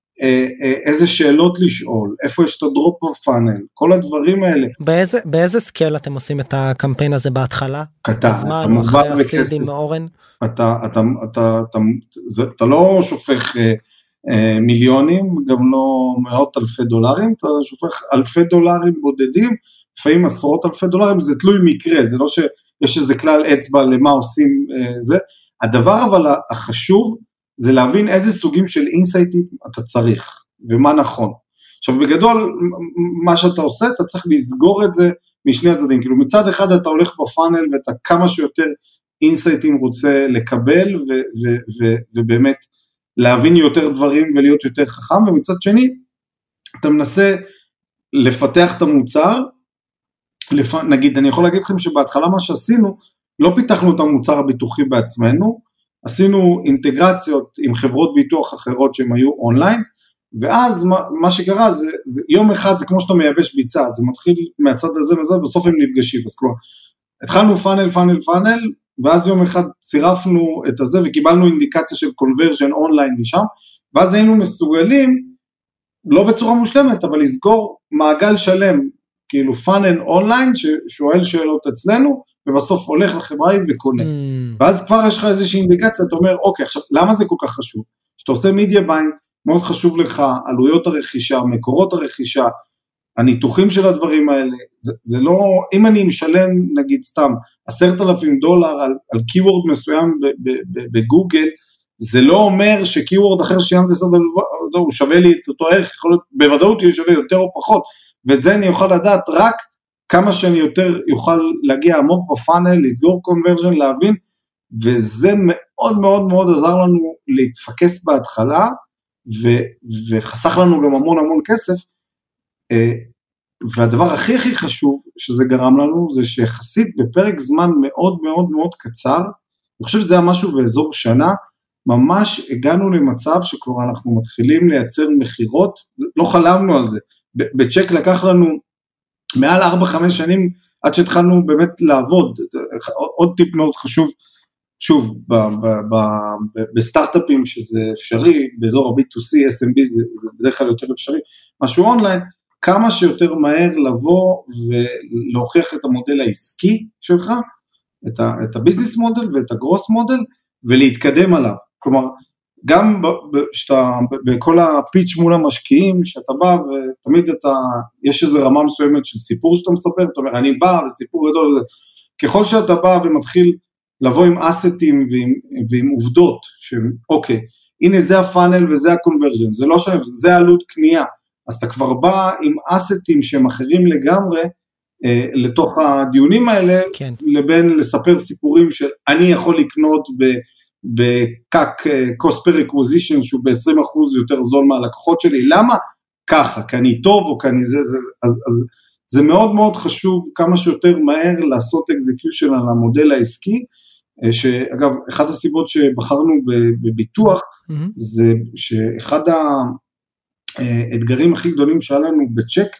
איזה שאלות לשאול, איפה יש את ה drop funnel, כל הדברים האלה. באיזה, באיזה scale אתם עושים את הקמפיין הזה בהתחלה? קטן, אתה מוגבל בכסף. אתה, אתה, אתה, אתה, זה, אתה לא שופך אה, אה, מיליונים, גם לא מאות אלפי דולרים, אתה שופך אלפי דולרים בודדים, לפעמים עשרות אלפי דולרים, זה תלוי מקרה, זה לא שיש איזה כלל אצבע למה עושים אה, זה. הדבר אבל החשוב, זה להבין איזה סוגים של אינסייטים אתה צריך ומה נכון. עכשיו בגדול מה שאתה עושה אתה צריך לסגור את זה משני הצדדים, כאילו מצד אחד אתה הולך בפאנל ואתה כמה שיותר אינסייטים רוצה לקבל ו- ו- ו- ובאמת להבין יותר דברים ולהיות יותר חכם ומצד שני אתה מנסה לפתח את המוצר, לפ... נגיד אני יכול להגיד לכם שבהתחלה מה שעשינו לא פיתחנו את המוצר הביטוחי בעצמנו עשינו אינטגרציות עם חברות ביטוח אחרות שהן היו אונליין, ואז מה, מה שקרה זה, זה יום אחד זה כמו שאתה מייבש ביצה, זה מתחיל מהצד הזה וזה, בסוף הם נפגשים, אז כלומר, התחלנו funnel, funnel, funnel, ואז יום אחד צירפנו את הזה וקיבלנו אינדיקציה של conversion online משם, ואז היינו מסוגלים, לא בצורה מושלמת, אבל לסגור מעגל שלם, כאילו funnel online ששואל שאלות אצלנו, ובסוף הולך לחברה ההיא וקונה. Mm. ואז כבר יש לך איזושהי אינדיקציה, אתה אומר, אוקיי, עכשיו, למה זה כל כך חשוב? כשאתה עושה מידיה ביין, מאוד חשוב לך עלויות הרכישה, מקורות הרכישה, הניתוחים של הדברים האלה, זה, זה לא, אם אני משלם נגיד סתם עשרת אלפים דולר על, על קיוורד מסוים בגוגל, זה לא אומר שקיוורד אחר ששילמתי עשרת אלפים דולר הוא שווה לי את אותו ערך, יכול להיות, בוודאות הוא שווה יותר או פחות, ואת זה אני אוכל לדעת רק כמה שאני יותר יוכל להגיע עמוק בפאנל, לסגור קונברג'ן, להבין, וזה מאוד מאוד מאוד עזר לנו להתפקס בהתחלה, ו, וחסך לנו גם המון המון כסף, אה, והדבר הכי הכי חשוב שזה גרם לנו, זה שיחסית בפרק זמן מאוד מאוד מאוד קצר, אני חושב שזה היה משהו באזור שנה, ממש הגענו למצב שכבר אנחנו מתחילים לייצר מכירות, לא חלמנו על זה, בצ'ק לקח לנו מעל 4-5 שנים עד שהתחלנו באמת לעבוד, עוד טיפ מאוד חשוב, שוב, בסטארט-אפים שזה אפשרי, באזור ה-B2C, SMB זה, זה בדרך כלל יותר אפשרי, משהו אונליין, כמה שיותר מהר לבוא ולהוכיח את המודל העסקי שלך, את, ה, את הביזנס מודל ואת הגרוס מודל, ולהתקדם עליו. כלומר, גם שאתה, בכל הפיץ' מול המשקיעים, שאתה בא ותמיד אתה, יש איזו רמה מסוימת של סיפור שאתה מספר, אתה אומר, אני בא וסיפור גדול וזה, ככל שאתה בא ומתחיל לבוא עם אסטים ועם, ועם עובדות, שאוקיי, הנה זה הפאנל וזה הקונברג'ן, זה לא שונה, זה עלות קנייה, אז אתה כבר בא עם אסטים שהם אחרים לגמרי, אה, לתוך הדיונים האלה, כן. לבין לספר סיפורים של אני יכול לקנות ב... בקאק אה, cost per acquisition שהוא ב-20% יותר זול מהלקוחות שלי, למה? ככה, כי אני טוב או כי אני זה, זה אז, אז זה מאוד מאוד חשוב כמה שיותר מהר לעשות execution על המודל העסקי, אה, שאגב, אחת הסיבות שבחרנו בביטוח, mm-hmm. זה שאחד האתגרים הכי גדולים שהיה לנו בצ'ק,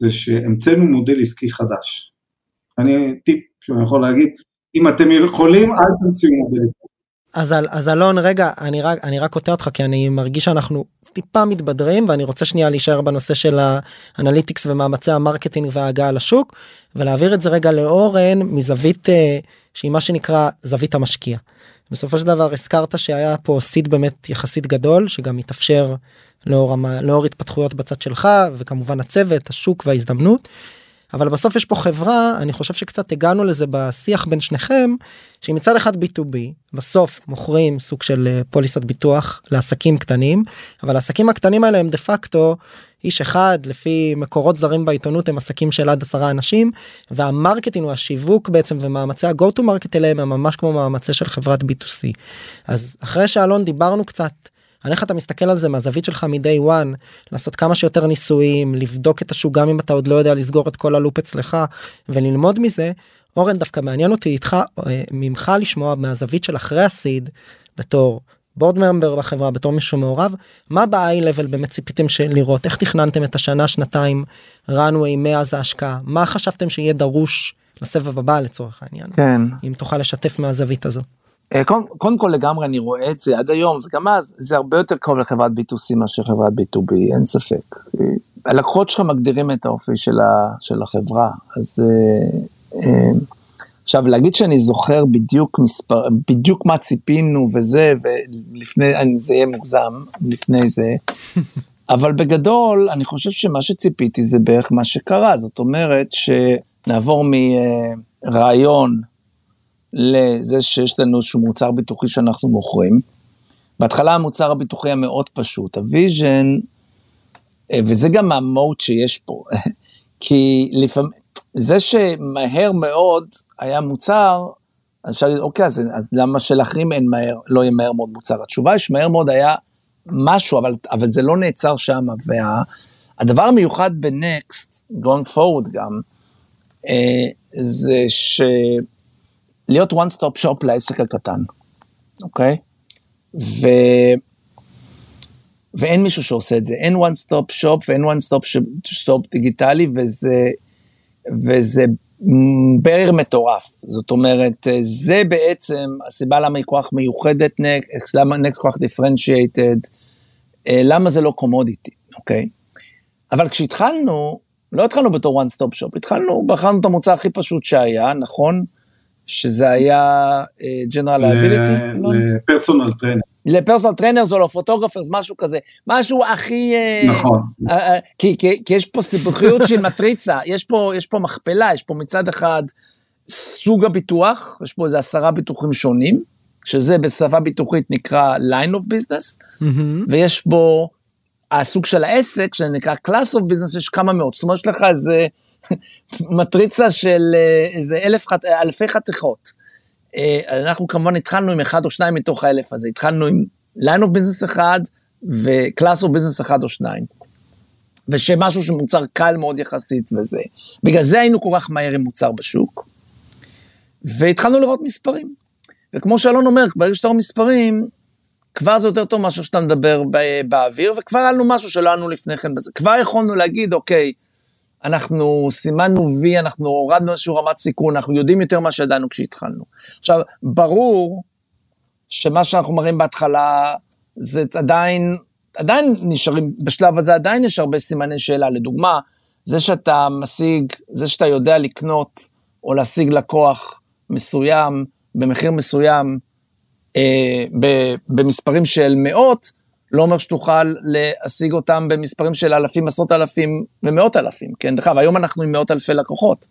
זה שהמצאנו מודל עסקי חדש. אני טיפ שאני יכול להגיד, אם אתם יכולים, אל תמציאו מודל עסקי. אז, אז אלון רגע אני רק אני רק קוטע אותך כי אני מרגיש שאנחנו טיפה מתבזרים ואני רוצה שנייה להישאר בנושא של ה analytics ומאמצי ה marketing וההגעה לשוק ולהעביר את זה רגע לאורן מזווית אה, שהיא מה שנקרא זווית המשקיע. בסופו של דבר הזכרת שהיה פה seed באמת יחסית גדול שגם התאפשר לאור, לאור התפתחויות בצד שלך וכמובן הצוות השוק וההזדמנות. אבל בסוף יש פה חברה אני חושב שקצת הגענו לזה בשיח בין שניכם שהיא מצד אחד b2b בסוף מוכרים סוג של אה, פוליסת ביטוח לעסקים קטנים אבל העסקים הקטנים האלה הם דה פקטו איש אחד לפי מקורות זרים בעיתונות הם עסקים של עד עשרה אנשים והמרקטינג הוא השיווק בעצם ומאמצי ה-go to market אליהם הם ממש כמו מאמצי של חברת b2c אז אחרי שאלון דיברנו קצת. על איך אתה מסתכל על זה מהזווית שלך מ-day one לעשות כמה שיותר ניסויים לבדוק את השוק גם אם אתה עוד לא יודע לסגור את כל הלופ אצלך וללמוד מזה. אורן דווקא מעניין אותי איתך אה, ממך לשמוע מהזווית של אחרי הסיד בתור בורד ממבר בחברה בתור מישהו מעורב מה ב-i level באמת ציפיתם לראות איך תכננתם את השנה שנתיים runway מאז ההשקעה מה חשבתם שיהיה דרוש לסבב הבא לצורך העניין כן אם תוכל לשתף מהזווית הזו. אה, קודם, קודם כל לגמרי אני רואה את זה עד היום וגם אז זה הרבה יותר קרוב לחברת B2C מאשר חברת B2B אין ספק. אה, הלקוחות שלך מגדירים את האופי של, ה, של החברה אז אה, עכשיו להגיד שאני זוכר בדיוק מספר בדיוק מה ציפינו וזה ולפני זה יהיה מוגזם לפני זה אבל בגדול אני חושב שמה שציפיתי זה בערך מה שקרה זאת אומרת שנעבור מרעיון. לזה שיש לנו איזשהו מוצר ביטוחי שאנחנו מוכרים. בהתחלה המוצר הביטוחי היה מאוד פשוט, ה vision, אה, וזה גם המהות שיש פה, כי לפעמים, זה שמהר מאוד היה מוצר, אפשר להגיד, אוקיי, אז, אז למה שלאחרים אין מהר, לא יהיה מהר מאוד מוצר? התשובה היא שמהר מאוד היה משהו, אבל, אבל זה לא נעצר שם, והדבר וה, המיוחד ב Next, going forward גם, אה, זה ש... להיות one stop shop לעסק הקטן, אוקיי? ו... ואין מישהו שעושה את זה, אין one stop shop ואין one stop shop דיגיטלי וזה, וזה ברר מטורף. זאת אומרת, זה בעצם הסיבה למה היא כך מיוחדת, למה נקסט כל כך דיפרנציאטד, למה זה לא קומודיטי, אוקיי? אבל כשהתחלנו, לא התחלנו בתור one stop shop, התחלנו, בחרנו את המוצר הכי פשוט שהיה, נכון? שזה היה general liability? ל personal trainer. ל personal trainers או ל photographers, משהו כזה, משהו הכי... אה, נכון. אה, אה, כי, כי, כי יש פה סיבוכיות של מטריצה, יש פה, יש פה מכפלה, יש פה מצד אחד סוג הביטוח, יש פה איזה עשרה ביטוחים שונים, שזה בשפה ביטוחית נקרא line of business, מהמם. ויש בו הסוג של העסק, שזה נקרא class of business, יש כמה מאות, זאת אומרת, יש לך איזה מטריצה של אה, איזה אלף, אלפי חתיכות. אה, אנחנו כמובן התחלנו עם אחד או שניים מתוך האלף הזה, התחלנו עם line of business אחד ו-class of business אחד או שניים. ושמשהו שמוצר קל מאוד יחסית וזה. בגלל זה היינו כל כך מהר עם מוצר בשוק, והתחלנו לראות מספרים. וכמו שאלון אומר, ברגע שאתה רואה מספרים, כבר זה יותר טוב מאשר שאתה מדבר באוויר, וכבר היה לנו משהו שלא היה לנו לפני כן בזה. כבר יכולנו להגיד, אוקיי, אנחנו סימנו וי, אנחנו הורדנו איזושהי רמת סיכון, אנחנו יודעים יותר ממה שידענו כשהתחלנו. עכשיו, ברור שמה שאנחנו מראים בהתחלה, זה עדיין, עדיין נשארים, בשלב הזה עדיין יש הרבה סימני שאלה. לדוגמה, זה שאתה משיג, זה שאתה יודע לקנות או להשיג לקוח מסוים, במחיר מסוים, אה, ב- במספרים של מאות, לא אומר שתוכל להשיג אותם במספרים של אלפים, עשרות אלפים ומאות אלפים, כן? דרך אגב, היום אנחנו עם מאות אלפי לקוחות,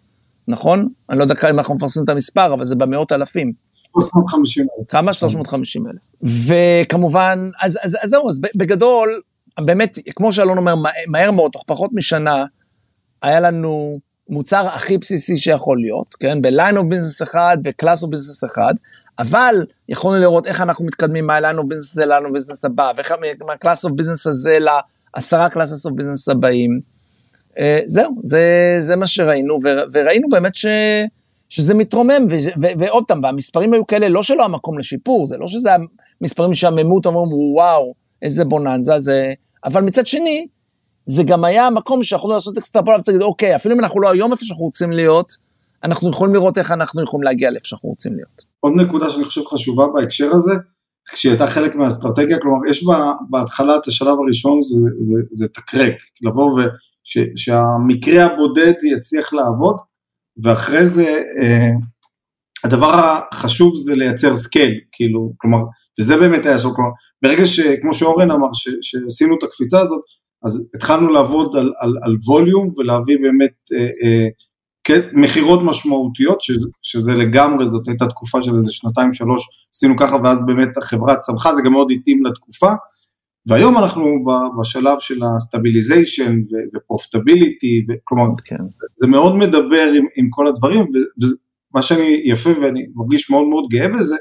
נכון? אני לא יודע כמה אנחנו מפרסמים את המספר, אבל זה במאות אלפים. 350 אלף. כמה? 350 אלף. וכמובן, אז, אז, אז זהו, אז בגדול, באמת, כמו שאלון אומר, מה- מהר מאוד, תוך פחות משנה, היה לנו מוצר הכי בסיסי שיכול להיות, כן? ב-line of business אחד, ב-class of business אחד, אבל יכולנו לראות איך אנחנו מתקדמים מה-line of business הזה ל-line of business הבא, ואיך מה-class of business הזה לעשרה classes of business הבאים. אה, זהו, זה, זה מה שראינו, וראינו באמת ש, שזה מתרומם, ו- ו- ועוד פעם, והמספרים היו כאלה, לא שלא המקום לשיפור, זה לא שזה המספרים שעממו אותם, אמרו, וואו, איזה בוננזה, זה... אבל מצד שני, זה גם היה המקום שיכולנו לעשות אקסטרפולציה, ולהגיד, אוקיי, אפילו אם אנחנו לא היום איפה שאנחנו רוצים להיות, אנחנו יכולים לראות איך אנחנו יכולים להגיע לאיפה שאנחנו רוצים להיות. עוד נקודה שאני חושב חשובה בהקשר הזה, כשהיא הייתה חלק מהאסטרטגיה, כלומר יש בה, בהתחלה את השלב הראשון זה, זה, זה to crack, לבוא ושהמקרה הבודד יצליח לעבוד, ואחרי זה אה, הדבר החשוב זה לייצר scale, כאילו, כלומר, וזה באמת היה שם, כלומר, ברגע שכמו שאורן אמר, ש, שעשינו את הקפיצה הזאת, אז התחלנו לעבוד על, על, על volume ולהביא באמת אה, אה, מכירות משמעותיות, שזה, שזה לגמרי, זאת הייתה תקופה של איזה שנתיים שלוש, עשינו ככה ואז באמת החברה צמחה, זה גם מאוד התאים לתקופה, והיום אנחנו ב- בשלב של ה stabilization ו profitability, כלומר כן. זה מאוד מדבר עם, עם כל הדברים, ומה שאני יפה ואני מרגיש מאוד מאוד גאה בזה,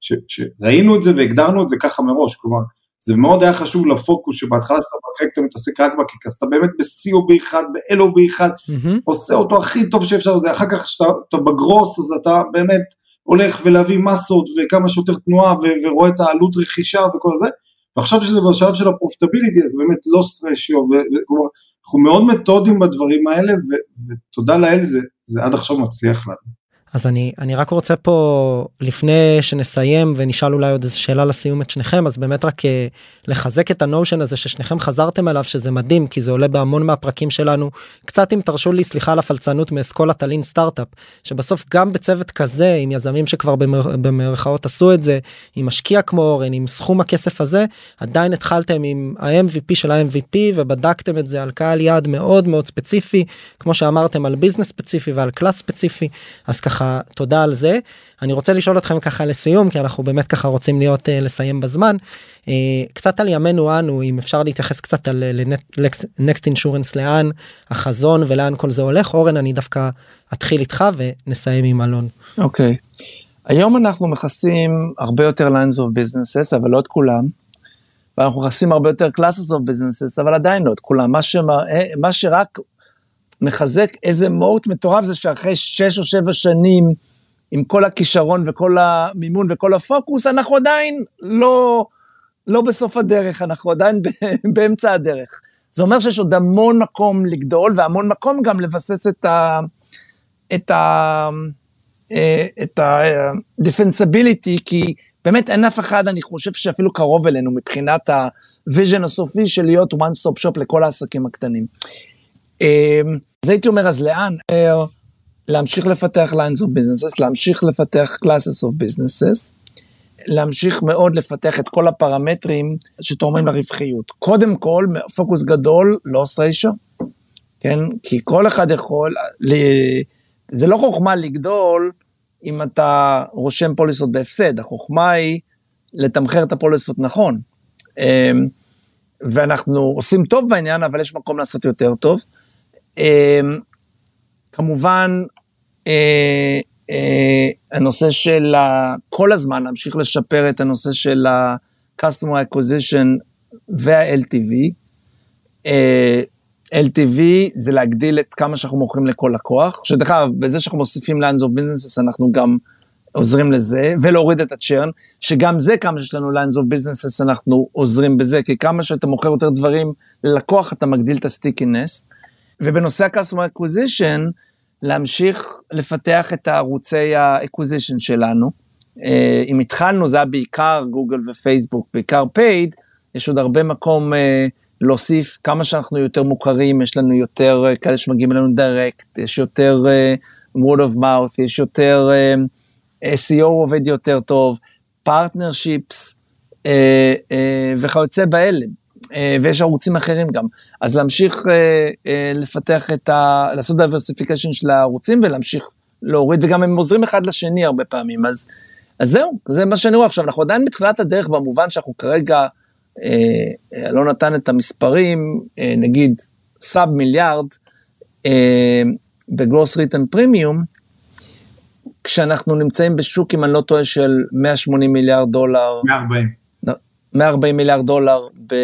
ש, שראינו את זה והגדרנו את זה ככה מראש, כלומר זה מאוד היה חשוב לפוקוס שבהתחלה שאתה מקרק אתה מתעסק רק בקיק, אז אתה באמת ב-COB אחד, ב-LOB אחד, מהמם. עושה אותו הכי טוב שאפשר, זה אחר כך כשאתה בגרוס אז אתה באמת הולך ולהביא מסות וכמה שיותר תנועה ו- ורואה את העלות רכישה וכל זה, ועכשיו שזה בשלב של הפרופטביליטי אז באמת לא סטרשיו, וכלומר אנחנו מאוד מתודיים בדברים האלה ו- ותודה לאל זה, זה עד עכשיו מצליח לנו. אז אני אני רק רוצה פה לפני שנסיים ונשאל אולי עוד איזה שאלה לסיום את שניכם אז באמת רק אה, לחזק את הנושן הזה ששניכם חזרתם אליו שזה מדהים כי זה עולה בהמון מהפרקים שלנו. קצת אם תרשו לי סליחה על הפלצנות מאסכולה טלין סטארט-אפ שבסוף גם בצוות כזה עם יזמים שכבר במר, במרכאות עשו את זה עם משקיע כמו אורן עם סכום הכסף הזה עדיין התחלתם עם ה-MVP של ה-MVP ובדקתם את זה על קהל יעד מאוד מאוד ספציפי כמו שאמרתם על business ספציפי ועל class ספציפי. אז ככה תודה על זה. אני רוצה לשאול אתכם ככה לסיום כי אנחנו באמת ככה רוצים להיות uh, לסיים בזמן uh, קצת על ימינו אנו אם אפשר להתייחס קצת על Next Insurance לאן החזון ולאן כל זה הולך אורן אני דווקא אתחיל איתך ונסיים עם אלון. אוקיי. היום אנחנו מכסים הרבה יותר lines of businesses, אבל לא את כולם. ואנחנו מכסים הרבה יותר classes of businesses, אבל עדיין לא את כולם. מה, שמראה, מה שרק מחזק איזה מהות מטורף זה שאחרי שש או שבע שנים, עם כל הכישרון וכל המימון וכל הפוקוס, אנחנו עדיין לא, לא בסוף הדרך, אנחנו עדיין באמצע הדרך. זה אומר שיש עוד המון מקום לגדול, והמון מקום גם לבסס את ה... את ה... את ה-defensibility, כי באמת אין אף אחד, אני חושב שאפילו קרוב אלינו מבחינת ה vision הסופי של להיות one stop shop לכל העסקים הקטנים. אז הייתי אומר, אז לאן? להמשיך לפתח lines of businesses, להמשיך לפתח classes of businesses, להמשיך מאוד לפתח את כל הפרמטרים שתורמים לרווחיות. קודם כל, פוקוס גדול, loss ratio, כן? כי כל אחד יכול, זה לא חוכמה לגדול אם אתה רושם פוליסות בהפסד, החוכמה היא לתמחר את הפוליסות נכון. אמ, ואנחנו עושים טוב בעניין, אבל יש מקום לעשות יותר טוב. אמ, כמובן, אה, אה, הנושא של כל הזמן להמשיך לשפר את הנושא של ה-customer acquisition וה-LTV. אה, LTV זה להגדיל את כמה שאנחנו מוכרים לכל לקוח, שדרך אגב, בזה שאנחנו מוסיפים lines of businesses אנחנו גם עוזרים לזה, ולהוריד את ה churn, שגם זה כמה שיש לנו lines of businesses אנחנו עוזרים בזה, כי כמה שאתה מוכר יותר דברים ללקוח אתה מגדיל את ה stickiness. ובנושא ה-customer acquisition, להמשיך לפתח את הערוצי ה-acquisition שלנו. אה, אם התחלנו זה היה בעיקר גוגל ופייסבוק, בעיקר paid, יש עוד הרבה מקום אה, להוסיף. כמה שאנחנו יותר מוכרים, יש לנו יותר אה, כאלה שמגיעים אלינו direct, יש יותר word of mouth, יש יותר SEO עובד יותר טוב, partnerships וכיוצא באלה. אה, ויש ערוצים אחרים גם. אז להמשיך אה, אה, לפתח את ה... לעשות diversification של הערוצים ולהמשיך להוריד, וגם הם עוזרים אחד לשני הרבה פעמים. אז, אז זהו, זה מה שאני רואה עכשיו. אנחנו עדיין בתחילת הדרך במובן שאנחנו כרגע, אה, לא נתן את המספרים, אה, נגיד sub מיליארד אה, ב gross written premium, כשאנחנו נמצאים בשוק, אם אני לא טועה, של 180 מיליארד דולר. 140. 140 מיליארד דולר ב,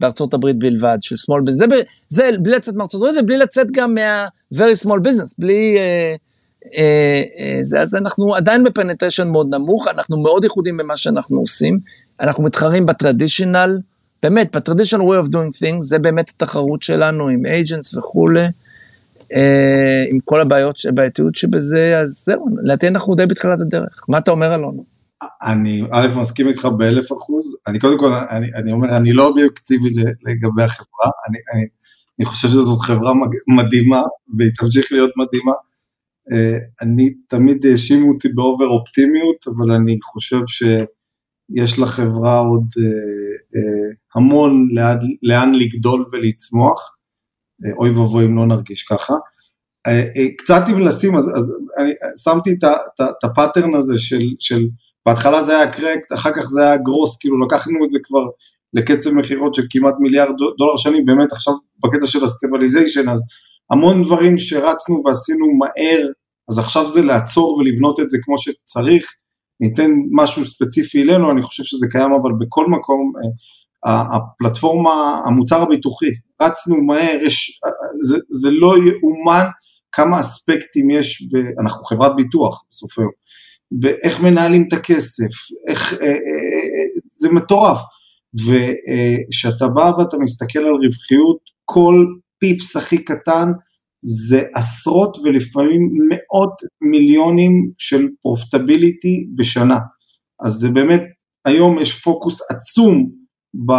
בארצות הברית בלבד, של small business, זה, זה בלי לצאת מארצות הברית ובלי לצאת גם מה very small business, בלי... אה, אה, אה, זה, אז אנחנו עדיין ב penetration מאוד נמוך, אנחנו מאוד ייחודים במה שאנחנו עושים, אנחנו מתחרים ב traditional, באמת, ב-traditional way of doing things, זה באמת התחרות שלנו עם agents וכולי, אה, עם כל הבעיות, הבעייתיות שבזה, אז זהו, לדעתי אנחנו די בתחילת הדרך. מה אתה אומר, אלון? אני א', מסכים איתך באלף אחוז, אני קודם כל, אני, אני אומר, אני לא אובייקטיבי לגבי החברה, אני, אני, אני חושב שזאת חברה מדהימה, והיא תמשיך להיות מדהימה. אה, אני תמיד האשימו אותי באובר אופטימיות, אבל אני חושב שיש לחברה עוד אה, אה, המון לאן, לאן לגדול ולצמוח, אוי ואבוי אם לא נרגיש ככה. קצת אם לשים, אז, אז אני שמתי את ה pattern הזה של, של בהתחלה זה היה crack it, אחר כך זה היה growth, כאילו לקחנו את זה כבר לקצב מכירות של כמעט מיליארד דולר שנים, באמת עכשיו בקטע של ה stabilization, אז המון דברים שרצנו ועשינו מהר, אז עכשיו זה לעצור ולבנות את זה כמו שצריך, ניתן משהו ספציפי אלינו, אני חושב שזה קיים אבל בכל מקום, אה, הפלטפורמה, המוצר הביטוחי, רצנו מהר, יש, אה, זה, זה לא יאומן כמה אספקטים יש, ב, אנחנו חברת ביטוח בסוף היום, ואיך מנהלים את הכסף, איך, אה, אה, אה, זה מטורף. וכשאתה בא ואתה מסתכל על רווחיות, כל פיפס הכי קטן זה עשרות ולפעמים מאות מיליונים של פרופטביליטי בשנה. אז זה באמת, היום יש פוקוס עצום ב,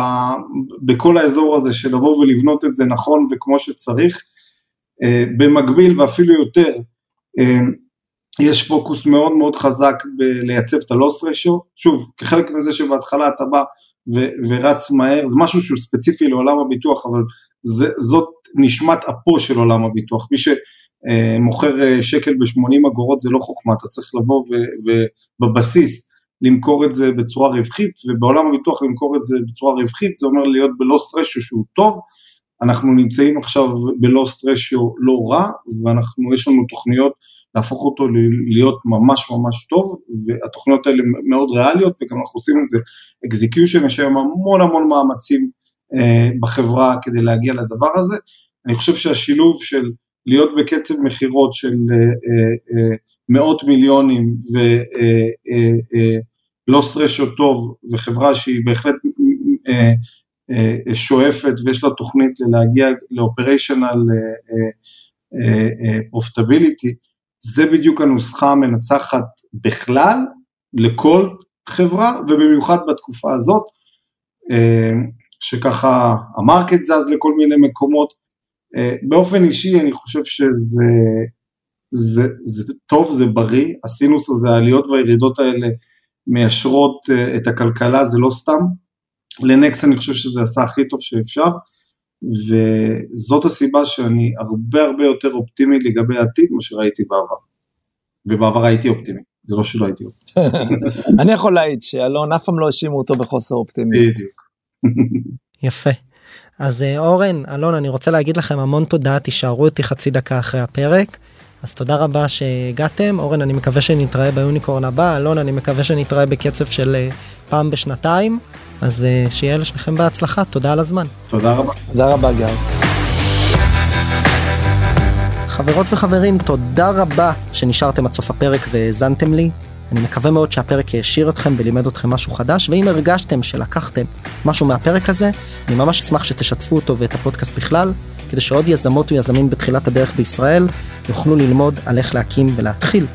בכל האזור הזה של לבוא ולבנות את זה נכון וכמו שצריך. במקביל ואפילו יותר, יש פוקוס מאוד מאוד חזק בלייצב את הלוס רשיו, שוב, כחלק מזה שבהתחלה אתה בא ו- ורץ מהר, זה משהו שהוא ספציפי לעולם הביטוח, אבל זה, זאת נשמת אפו של עולם הביטוח, מי שמוכר אה, שקל ב-80 אגורות זה לא חוכמה, אתה צריך לבוא ובבסיס למכור את זה בצורה רווחית, ובעולם הביטוח למכור את זה בצורה רווחית, זה אומר להיות ב loss ratio שהוא טוב, אנחנו נמצאים עכשיו ב loss ratio לא רע, ואנחנו, יש לנו תוכניות להפוך אותו להיות ממש ממש טוב, והתוכניות האלה מאוד ריאליות, וגם אנחנו עושים את זה execution, יש היום המון המון מאמצים אה, בחברה כדי להגיע לדבר הזה. אני חושב שהשילוב של להיות בקצב מכירות של אה, אה, אה, מאות מיליונים ו loss אה, אה, רשיו טוב, וחברה שהיא בהחלט אה, אה, שואפת ויש לה תוכנית להגיע ל operational profitability, uh, uh, uh, זה בדיוק הנוסחה המנצחת בכלל, לכל חברה, ובמיוחד בתקופה הזאת, אה, שככה ה market זז לכל מיני מקומות. אה, באופן אישי אני חושב שזה זה, זה טוב, זה בריא, הסינוס הזה, העליות והירידות האלה, מיישרות uh, את הכלכלה, זה לא סתם. לנקס אני חושב שזה עשה הכי טוב שאפשר, וזאת הסיבה שאני הרבה הרבה יותר אופטימי לגבי העתיד ממה שראיתי בעבר. ובעבר הייתי אופטימי, זה לא שלא הייתי אופטימי. אני יכול להעיד שאלון אף פעם לא האשימו אותו בחוסר אופטימי. בדיוק. יפה. אז אה, אורן, אלון, אני רוצה להגיד לכם המון תודה, תישארו איתי חצי דקה אחרי הפרק. אז תודה רבה שהגעתם. אורן, אני מקווה שנתראה ביוניקורן הבא. אלון, אני מקווה שנתראה בקצב של אה, פעם בשנתיים. אז אה, שיהיה לשניכם בהצלחה, תודה על הזמן. תודה רבה. תודה רבה, גיא. חברות וחברים, תודה רבה שנשארתם עד סוף הפרק והאזנתם לי. אני מקווה מאוד שהפרק העשיר אתכם ולימד אתכם משהו חדש, ואם הרגשתם שלקחתם משהו מהפרק הזה, אני ממש אשמח שתשתפו אותו ואת הפודקאסט בכלל, כדי שעוד יזמות ויזמים בתחילת הדרך בישראל יוכלו ללמוד על איך להקים ולהתחיל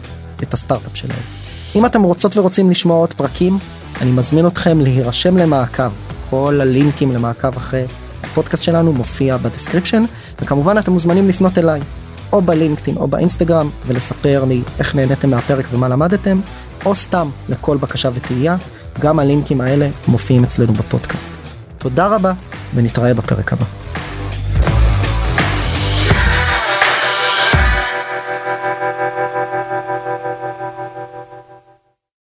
את הסטארט-אפ שלהם. אם אתם רוצות ורוצים לשמוע עוד פרקים, אני מזמין אתכם להירשם למעקב. כל הלינקים למעקב אחרי הפודקאסט שלנו מופיע ב description, וכמובן אתם מוזמנים לפנות אליי. או בלינקדאין או באינסטגרם ולספר לי איך נהניתם מהפרק ומה למדתם, או סתם לכל בקשה ותהייה, גם הלינקים האלה מופיעים אצלנו בפודקאסט. תודה רבה ונתראה בפרק הבא.